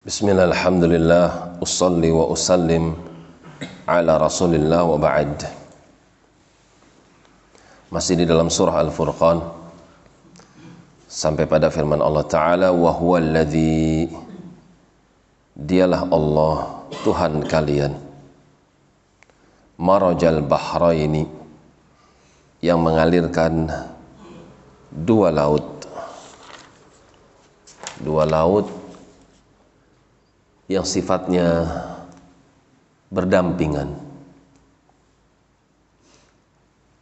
Bismillah, alhamdulillah, usalli wa usallim ala rasulillah wa ba'd. Masih di dalam surah Al-Furqan Sampai pada firman Allah Ta'ala Wa huwa alladhi Dialah Allah Tuhan kalian. Marajal bahraini Yang mengalirkan Dua laut. Dua laut yang sifatnya berdampingan.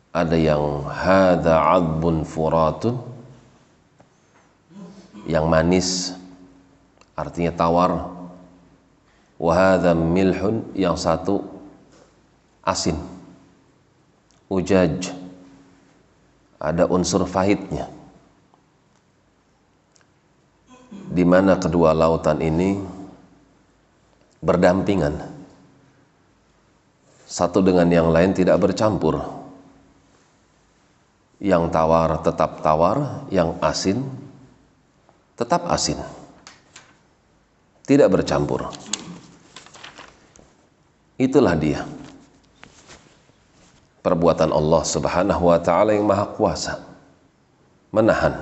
Ada yang hadza adbun furatun yang manis artinya tawar. Wa hadza milhun yang satu asin ujaj. Ada unsur pahitnya. Di mana kedua lautan ini berdampingan. Satu dengan yang lain tidak bercampur. Yang tawar tetap tawar yang asin tetap asin. Tidak bercampur. Itulah dia. Perbuatan Allah Subhanahu wa taala yang maha kuasa. Menahan.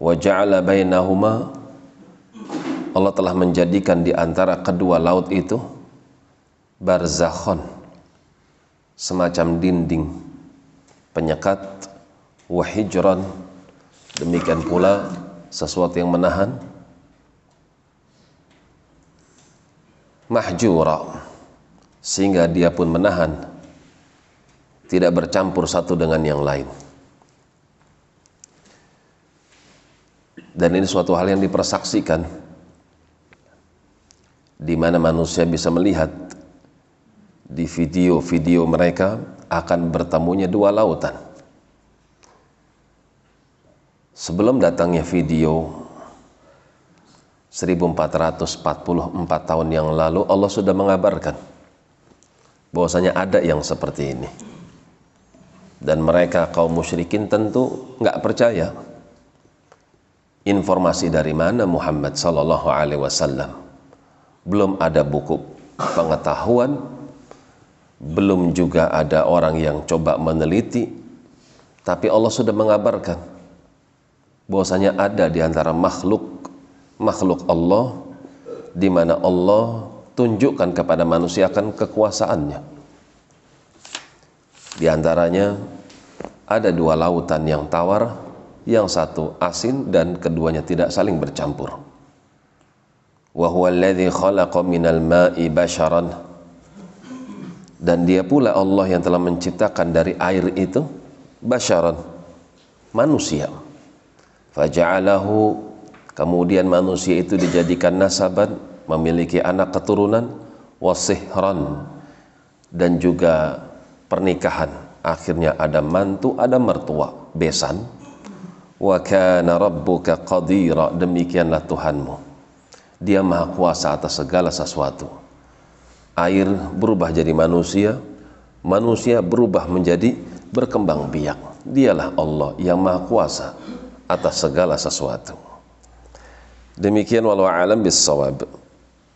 Wa ja'ala bainahuma Allah telah menjadikan di antara kedua laut itu barzakhon semacam dinding penyekat wahijran demikian pula sesuatu yang menahan. Mahjura sehingga dia pun menahan tidak bercampur satu dengan yang lain. Dan ini suatu hal yang dipersaksikan di mana manusia bisa melihat di video-video mereka akan bertemunya dua lautan. Sebelum datangnya video 1444 tahun yang lalu Allah sudah mengabarkan bahwasanya ada yang seperti ini. Dan mereka kaum musyrikin tentu nggak percaya informasi dari mana Muhammad sallallahu alaihi wasallam belum ada buku pengetahuan, belum juga ada orang yang coba meneliti, tapi Allah sudah mengabarkan bahwasanya ada di antara makhluk makhluk Allah di mana Allah tunjukkan kepada manusia akan kekuasaannya. Di antaranya ada dua lautan yang tawar, yang satu asin dan keduanya tidak saling bercampur wa huwa alladhi khalaqa minal ma'i dan dia pula Allah yang telah menciptakan dari air itu basharan manusia. Faja'alahu kemudian manusia itu dijadikan nasaban memiliki anak keturunan wasihran dan juga pernikahan. Akhirnya ada mantu ada mertua besan. Wa kana rabbuka qadira demikianlah Tuhanmu dia maha kuasa atas segala sesuatu. Air berubah jadi manusia, manusia berubah menjadi berkembang biak. Dialah Allah yang maha kuasa atas segala sesuatu. Demikian walau alam bis sawab.